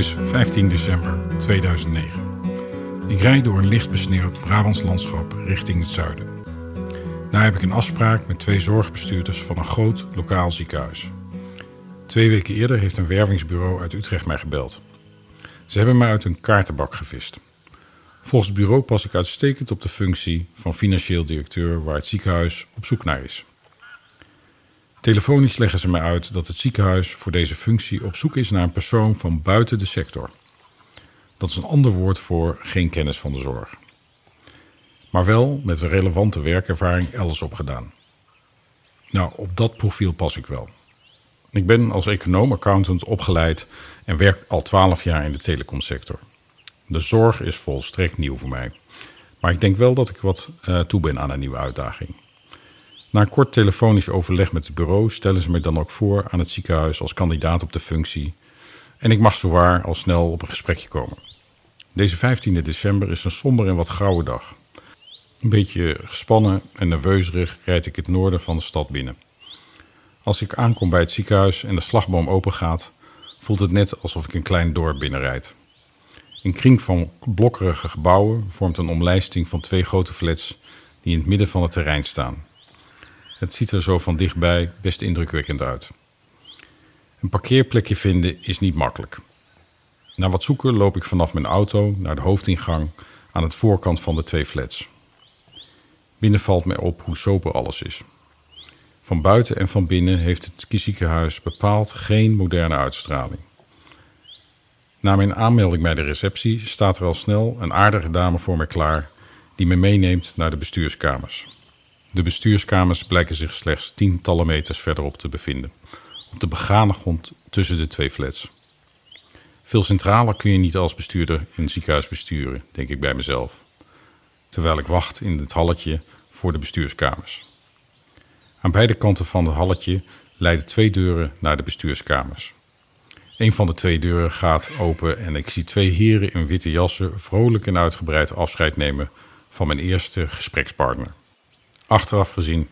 Is 15 december 2009. Ik rijd door een licht besneeuwd Brabants landschap richting het zuiden. Daar heb ik een afspraak met twee zorgbestuurders van een groot lokaal ziekenhuis. Twee weken eerder heeft een wervingsbureau uit Utrecht mij gebeld. Ze hebben mij uit een kaartenbak gevist. Volgens het bureau pas ik uitstekend op de functie van financieel directeur waar het ziekenhuis op zoek naar is. Telefonisch leggen ze mij uit dat het ziekenhuis voor deze functie op zoek is naar een persoon van buiten de sector. Dat is een ander woord voor geen kennis van de zorg. Maar wel met relevante werkervaring elders opgedaan. Nou, op dat profiel pas ik wel. Ik ben als econoom-accountant opgeleid en werk al twaalf jaar in de telecomsector. De zorg is volstrekt nieuw voor mij. Maar ik denk wel dat ik wat uh, toe ben aan een nieuwe uitdaging. Na een kort telefonisch overleg met het bureau stellen ze me dan ook voor aan het ziekenhuis als kandidaat op de functie. En ik mag zowaar al snel op een gesprekje komen. Deze 15 december is een somber en wat grauwe dag. Een beetje gespannen en nerveuzerig rijd ik het noorden van de stad binnen. Als ik aankom bij het ziekenhuis en de slagboom opengaat, voelt het net alsof ik een klein dorp binnenrijd. Een kring van blokkerige gebouwen vormt een omlijsting van twee grote flats die in het midden van het terrein staan. Het ziet er zo van dichtbij best indrukwekkend uit. Een parkeerplekje vinden is niet makkelijk. Na wat zoeken loop ik vanaf mijn auto naar de hoofdingang aan het voorkant van de twee flats. Binnen valt mij op hoe sober alles is. Van buiten en van binnen heeft het ziekenhuis bepaald geen moderne uitstraling. Na mijn aanmelding bij de receptie staat er al snel een aardige dame voor me klaar die me meeneemt naar de bestuurskamers. De bestuurskamers blijken zich slechts tientallen meters verderop te bevinden, op de begane grond tussen de twee flats. Veel centraler kun je niet als bestuurder een ziekenhuis besturen, denk ik bij mezelf, terwijl ik wacht in het halletje voor de bestuurskamers. Aan beide kanten van het halletje leiden twee deuren naar de bestuurskamers. Een van de twee deuren gaat open en ik zie twee heren in witte jassen vrolijk en uitgebreid afscheid nemen van mijn eerste gesprekspartner. Achteraf gezien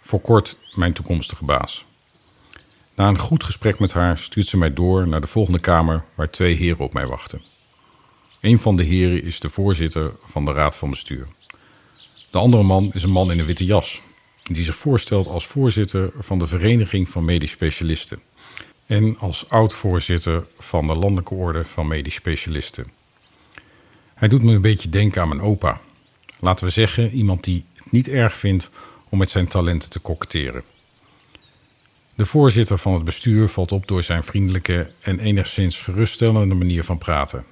voor kort mijn toekomstige baas. Na een goed gesprek met haar stuurt ze mij door naar de volgende kamer waar twee heren op mij wachten. Een van de heren is de voorzitter van de raad van bestuur. De andere man is een man in een witte jas, die zich voorstelt als voorzitter van de Vereniging van Medisch Specialisten en als oud-voorzitter van de Landelijke Orde van Medisch Specialisten. Hij doet me een beetje denken aan mijn opa. Laten we zeggen, iemand die niet erg vindt om met zijn talenten te koketteren. De voorzitter van het bestuur valt op door zijn vriendelijke en enigszins geruststellende manier van praten.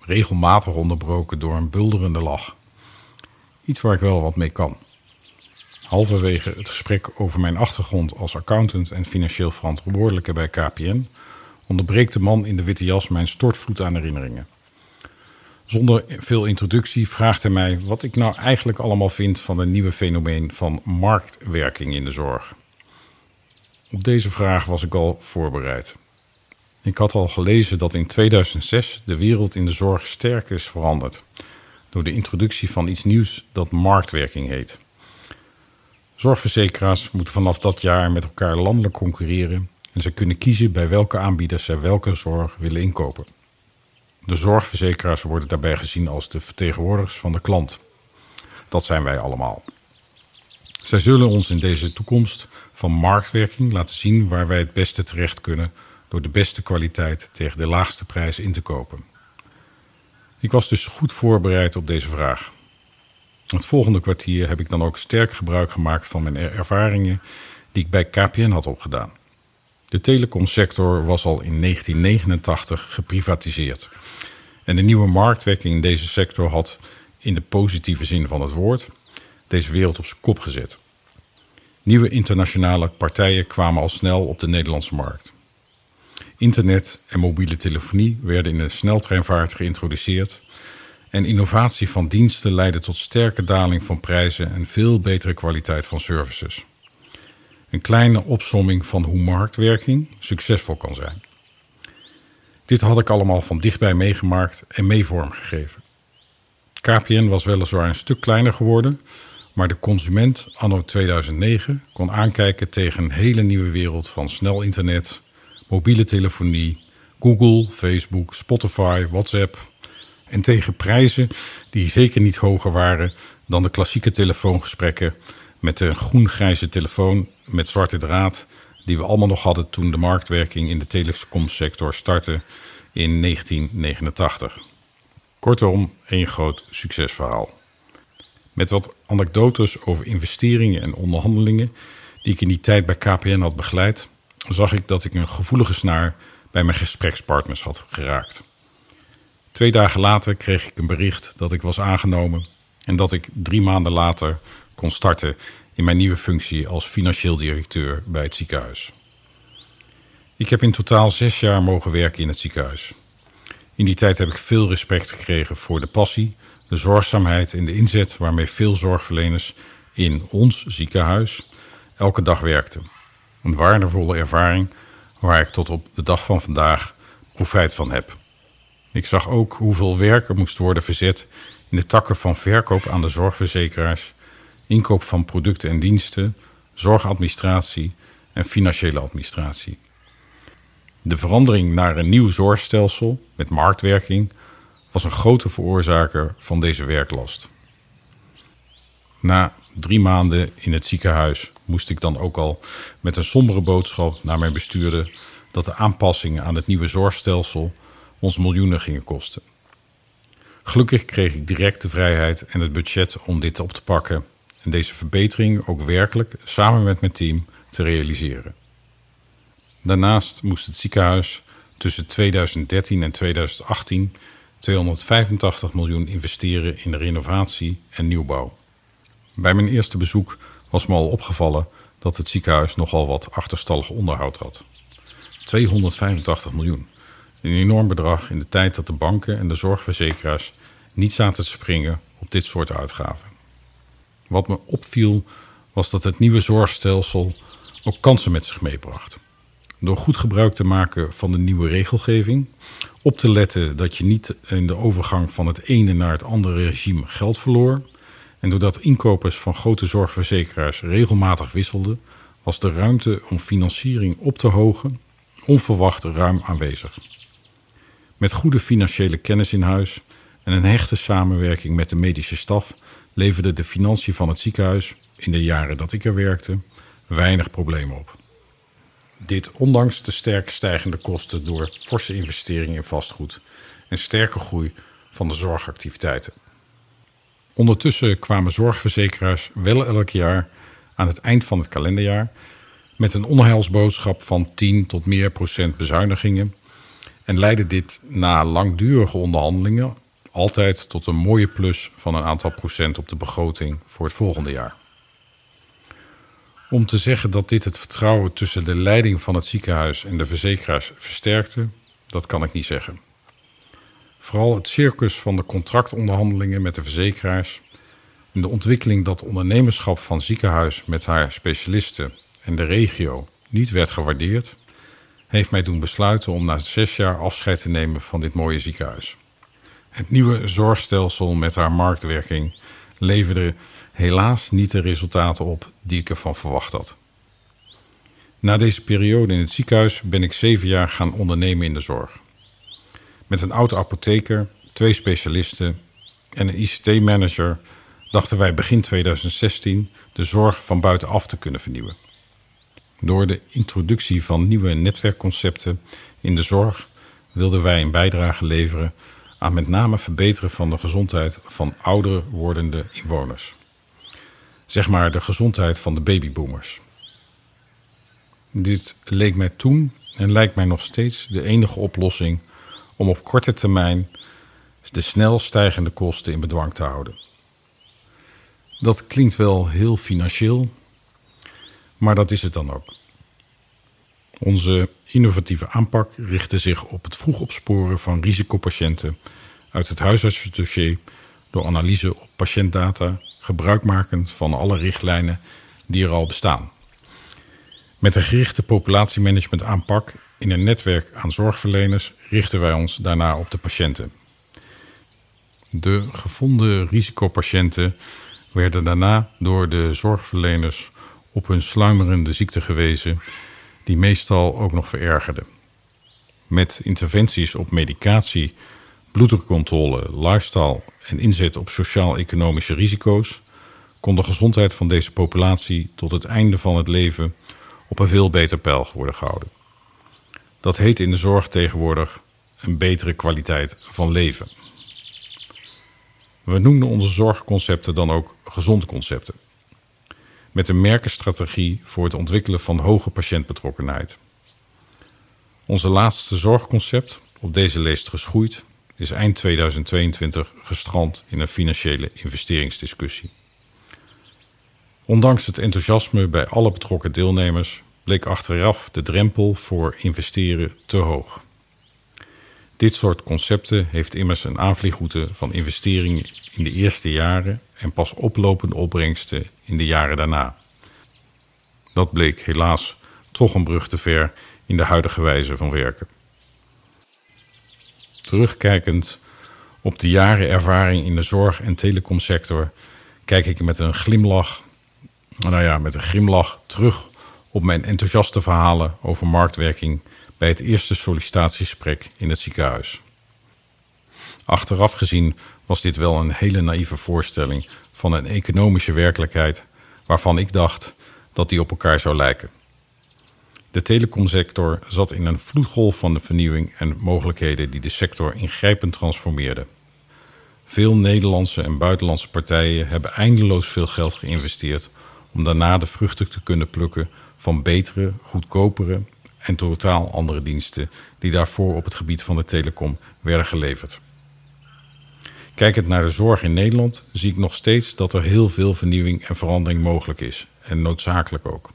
Regelmatig onderbroken door een bulderende lach. Iets waar ik wel wat mee kan. Halverwege het gesprek over mijn achtergrond als accountant en financieel verantwoordelijke bij KPN onderbreekt de man in de witte jas mijn stortvloed aan herinneringen. Zonder veel introductie vraagt hij mij wat ik nou eigenlijk allemaal vind van een nieuwe fenomeen van marktwerking in de zorg. Op deze vraag was ik al voorbereid. Ik had al gelezen dat in 2006 de wereld in de zorg sterk is veranderd door de introductie van iets nieuws dat marktwerking heet. Zorgverzekeraars moeten vanaf dat jaar met elkaar landelijk concurreren en ze kunnen kiezen bij welke aanbieders zij welke zorg willen inkopen. De zorgverzekeraars worden daarbij gezien als de vertegenwoordigers van de klant. Dat zijn wij allemaal. Zij zullen ons in deze toekomst van marktwerking laten zien waar wij het beste terecht kunnen door de beste kwaliteit tegen de laagste prijs in te kopen. Ik was dus goed voorbereid op deze vraag. Het volgende kwartier heb ik dan ook sterk gebruik gemaakt van mijn ervaringen die ik bij KPN had opgedaan. De telecomsector was al in 1989 geprivatiseerd. En de nieuwe marktwerking in deze sector had, in de positieve zin van het woord, deze wereld op zijn kop gezet. Nieuwe internationale partijen kwamen al snel op de Nederlandse markt. Internet en mobiele telefonie werden in de sneltreinvaart geïntroduceerd en innovatie van diensten leidde tot sterke daling van prijzen en veel betere kwaliteit van services. Een kleine opsomming van hoe marktwerking succesvol kan zijn. Dit had ik allemaal van dichtbij meegemaakt en mee vormgegeven. KPN was weliswaar een stuk kleiner geworden, maar de consument anno 2009 kon aankijken tegen een hele nieuwe wereld van snel internet, mobiele telefonie, Google, Facebook, Spotify, WhatsApp. En tegen prijzen die zeker niet hoger waren dan de klassieke telefoongesprekken met de groen-grijze telefoon met zwarte draad die we allemaal nog hadden toen de marktwerking in de telecomsector startte in 1989. Kortom, één groot succesverhaal. Met wat anekdotes over investeringen en onderhandelingen die ik in die tijd bij KPN had begeleid, zag ik dat ik een gevoelige snaar bij mijn gesprekspartners had geraakt. Twee dagen later kreeg ik een bericht dat ik was aangenomen en dat ik drie maanden later kon starten in mijn nieuwe functie als financieel directeur bij het ziekenhuis. Ik heb in totaal zes jaar mogen werken in het ziekenhuis. In die tijd heb ik veel respect gekregen voor de passie, de zorgzaamheid en de inzet waarmee veel zorgverleners in ons ziekenhuis elke dag werkten. Een waardevolle ervaring waar ik tot op de dag van vandaag profijt van heb. Ik zag ook hoeveel werk er moest worden verzet in de takken van verkoop aan de zorgverzekeraars, inkoop van producten en diensten, zorgadministratie en financiële administratie. De verandering naar een nieuw zorgstelsel met marktwerking was een grote veroorzaker van deze werklast. Na drie maanden in het ziekenhuis moest ik dan ook al met een sombere boodschap naar mijn bestuurder dat de aanpassingen aan het nieuwe zorgstelsel ons miljoenen gingen kosten. Gelukkig kreeg ik direct de vrijheid en het budget om dit op te pakken en deze verbetering ook werkelijk samen met mijn team te realiseren. Daarnaast moest het ziekenhuis tussen 2013 en 2018 285 miljoen investeren in de renovatie en nieuwbouw. Bij mijn eerste bezoek was me al opgevallen dat het ziekenhuis nogal wat achterstallig onderhoud had. 285 miljoen. Een enorm bedrag in de tijd dat de banken en de zorgverzekeraars niet zaten te springen op dit soort uitgaven. Wat me opviel was dat het nieuwe zorgstelsel ook kansen met zich meebracht. Door goed gebruik te maken van de nieuwe regelgeving, op te letten dat je niet in de overgang van het ene naar het andere regime geld verloor, en doordat inkopers van grote zorgverzekeraars regelmatig wisselden, was de ruimte om financiering op te hogen onverwacht ruim aanwezig. Met goede financiële kennis in huis en een hechte samenwerking met de medische staf leverde de financiën van het ziekenhuis in de jaren dat ik er werkte weinig problemen op. Dit ondanks de sterk stijgende kosten door forse investeringen in vastgoed en sterke groei van de zorgactiviteiten. Ondertussen kwamen zorgverzekeraars wel elk jaar aan het eind van het kalenderjaar met een onheilsboodschap van 10 tot meer procent bezuinigingen en leidde dit na langdurige onderhandelingen altijd tot een mooie plus van een aantal procent op de begroting voor het volgende jaar. Om te zeggen dat dit het vertrouwen tussen de leiding van het ziekenhuis en de verzekeraars versterkte, dat kan ik niet zeggen. Vooral het circus van de contractonderhandelingen met de verzekeraars en de ontwikkeling dat ondernemerschap van ziekenhuis met haar specialisten en de regio niet werd gewaardeerd, heeft mij doen besluiten om na zes jaar afscheid te nemen van dit mooie ziekenhuis. Het nieuwe zorgstelsel met haar marktwerking leverde helaas niet de resultaten op die ik ervan verwacht had. Na deze periode in het ziekenhuis ben ik zeven jaar gaan ondernemen in de zorg. Met een oude apotheker, twee specialisten en een ICT-manager dachten wij begin 2016 de zorg van buitenaf te kunnen vernieuwen. Door de introductie van nieuwe netwerkconcepten in de zorg wilden wij een bijdrage leveren aan met name verbeteren van de gezondheid van ouder wordende inwoners. Zeg maar de gezondheid van de babyboomers. Dit leek mij toen en lijkt mij nog steeds de enige oplossing om op korte termijn de snel stijgende kosten in bedwang te houden. Dat klinkt wel heel financieel, maar dat is het dan ook. Onze innovatieve aanpak richtte zich op het vroeg opsporen van risicopatiënten uit het huisartsdossier door analyse op patiëntdata, gebruikmakend van alle richtlijnen die er al bestaan. Met een gerichte populatiemanagement aanpak in een netwerk aan zorgverleners richten wij ons daarna op de patiënten. De gevonden risicopatiënten werden daarna door de zorgverleners op hun sluimerende ziekte gewezen, die meestal ook nog verergerden. met interventies op medicatie, bloeddrukcontrole, lifestyle en inzet op sociaal-economische risico's, kon de gezondheid van deze populatie tot het einde van het leven op een veel beter peil worden gehouden. Dat heet in de zorg tegenwoordig een betere kwaliteit van leven. We noemden onze zorgconcepten dan ook gezonde concepten. Met een merkenstrategie voor het ontwikkelen van hoge patiëntbetrokkenheid. Onze laatste zorgconcept, op deze leest geschoeid, is eind 2022 gestrand in een financiële investeringsdiscussie. Ondanks het enthousiasme bij alle betrokken deelnemers bleek achteraf de drempel voor investeren te hoog. Dit soort concepten heeft immers een aanvliegroute van investeringen in de eerste jaren en pas oplopende opbrengsten in de jaren daarna. Dat bleek helaas toch een brug te ver in de huidige wijze van werken. Terugkijkend op de jaren ervaring in de zorg- en telecomsector kijk ik met een glimlach, nou ja, met een grimlach terug op mijn enthousiaste verhalen over marktwerking bij het eerste sollicitatiegesprek in het ziekenhuis. Achteraf gezien was dit wel een hele naïeve voorstelling van een economische werkelijkheid waarvan ik dacht dat die op elkaar zou lijken. De telecomsector zat in een vloedgolf van de vernieuwing en mogelijkheden die de sector ingrijpend transformeerde. Veel Nederlandse en buitenlandse partijen hebben eindeloos veel geld geïnvesteerd om daarna de vruchten te kunnen plukken van betere, goedkopere en totaal andere diensten die daarvoor op het gebied van de telecom werden geleverd. Kijkend naar de zorg in Nederland zie ik nog steeds dat er heel veel vernieuwing en verandering mogelijk is en noodzakelijk ook.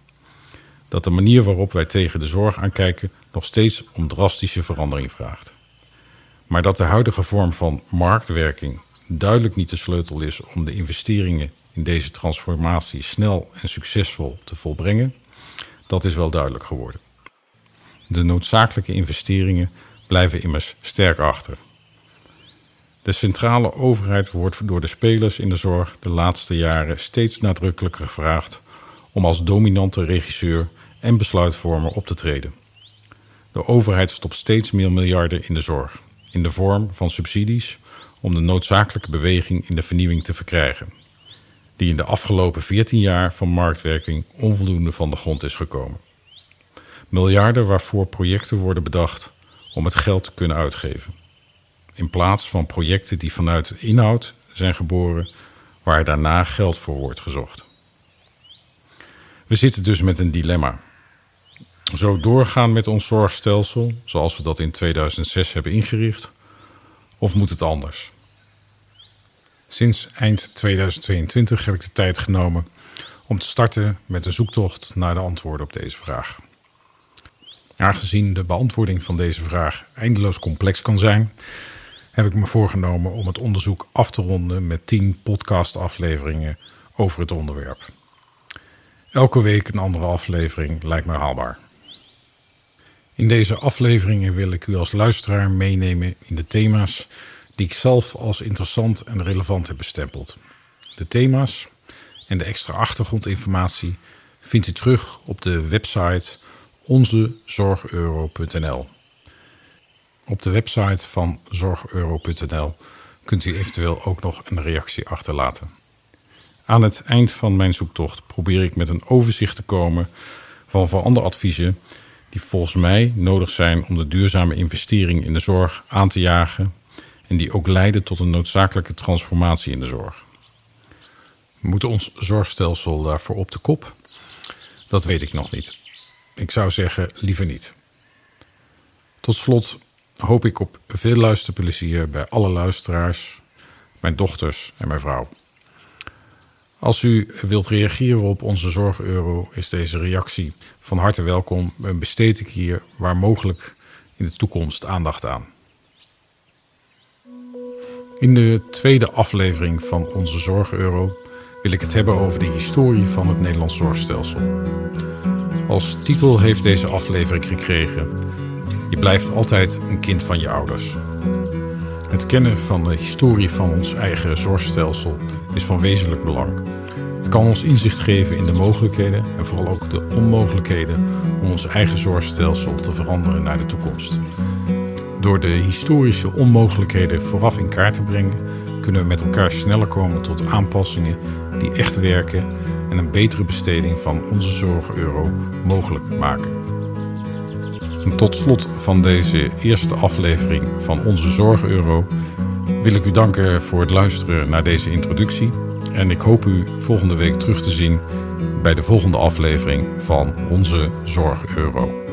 Dat de manier waarop wij tegen de zorg aankijken nog steeds om drastische verandering vraagt. Maar dat de huidige vorm van marktwerking duidelijk niet de sleutel is om de investeringen in deze transformatie snel en succesvol te volbrengen, dat is wel duidelijk geworden. De noodzakelijke investeringen blijven immers sterk achter. De centrale overheid wordt door de spelers in de zorg de laatste jaren steeds nadrukkelijker gevraagd om als dominante regisseur en besluitvormer op te treden. De overheid stopt steeds meer miljarden in de zorg, in de vorm van subsidies om de noodzakelijke beweging in de vernieuwing te verkrijgen, die in de afgelopen 14 jaar van marktwerking onvoldoende van de grond is gekomen. Miljarden waarvoor projecten worden bedacht om het geld te kunnen uitgeven. In plaats van projecten die vanuit inhoud zijn geboren, waar daarna geld voor wordt gezocht. We zitten dus met een dilemma. Zo doorgaan met ons zorgstelsel, zoals we dat in 2006 hebben ingericht, of moet het anders? Sinds eind 2022 heb ik de tijd genomen om te starten met een zoektocht naar de antwoorden op deze vraag. Aangezien de beantwoording van deze vraag eindeloos complex kan zijn, heb ik me voorgenomen om het onderzoek af te ronden met 10 podcastafleveringen over het onderwerp. Elke week een andere aflevering lijkt me haalbaar. In deze afleveringen wil ik u als luisteraar meenemen in de thema's die ik zelf als interessant en relevant heb bestempeld. De thema's en de extra achtergrondinformatie vindt u terug op de website onzezorgeuro.nl. Op de website van zorgeuro.nl kunt u eventueel ook nog een reactie achterlaten. Aan het eind van mijn zoektocht probeer ik met een overzicht te komen van veranderadviezen die volgens mij nodig zijn om de duurzame investering in de zorg aan te jagen en die ook leiden tot een noodzakelijke transformatie in de zorg. Moet ons zorgstelsel daarvoor op de kop? Dat weet ik nog niet. Ik zou zeggen, liever niet. Tot slot hoop ik op veel luisterplezier bij alle luisteraars, mijn dochters en mijn vrouw. Als u wilt reageren op onze Zorgeuro, is deze reactie van harte welkom en besteed ik hier waar mogelijk in de toekomst aandacht aan. In de tweede aflevering van onze Zorgeuro wil ik het hebben over de historie van het Nederlands zorgstelsel. Als titel heeft deze aflevering gekregen: Je blijft altijd een kind van je ouders. Het kennen van de historie van ons eigen zorgstelsel is van wezenlijk belang. Het kan ons inzicht geven in de mogelijkheden en vooral ook de onmogelijkheden om ons eigen zorgstelsel te veranderen naar de toekomst. Door de historische onmogelijkheden vooraf in kaart te brengen, kunnen we met elkaar sneller komen tot aanpassingen die echt werken en een betere besteding van onze zorg-euro mogelijk maken. En tot slot van deze eerste aflevering van onze zorg-euro wil ik u danken voor het luisteren naar deze introductie. En ik hoop u volgende week terug te zien bij de volgende aflevering van onze Zorg Euro.